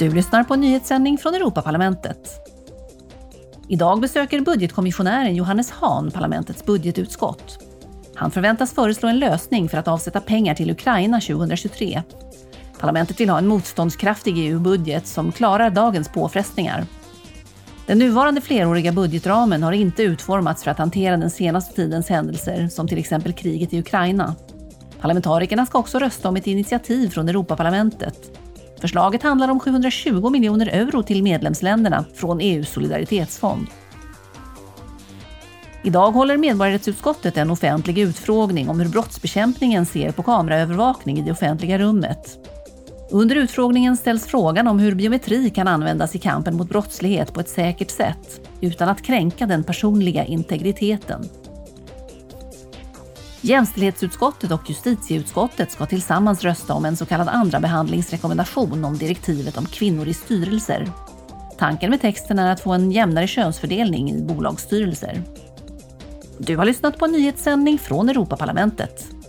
Du lyssnar på en nyhetssändning från Europaparlamentet. Idag besöker budgetkommissionären Johannes Hahn parlamentets budgetutskott. Han förväntas föreslå en lösning för att avsätta pengar till Ukraina 2023. Parlamentet vill ha en motståndskraftig EU-budget som klarar dagens påfrestningar. Den nuvarande fleråriga budgetramen har inte utformats för att hantera den senaste tidens händelser, som till exempel kriget i Ukraina. Parlamentarikerna ska också rösta om ett initiativ från Europaparlamentet. Förslaget handlar om 720 miljoner euro till medlemsländerna från EUs solidaritetsfond. Idag håller medborgarrättsutskottet en offentlig utfrågning om hur brottsbekämpningen ser på kameraövervakning i det offentliga rummet. Under utfrågningen ställs frågan om hur biometri kan användas i kampen mot brottslighet på ett säkert sätt utan att kränka den personliga integriteten. Jämställdhetsutskottet och justitieutskottet ska tillsammans rösta om en så kallad andra behandlingsrekommendation om direktivet om kvinnor i styrelser. Tanken med texten är att få en jämnare könsfördelning i bolagsstyrelser. Du har lyssnat på en nyhetssändning från Europaparlamentet.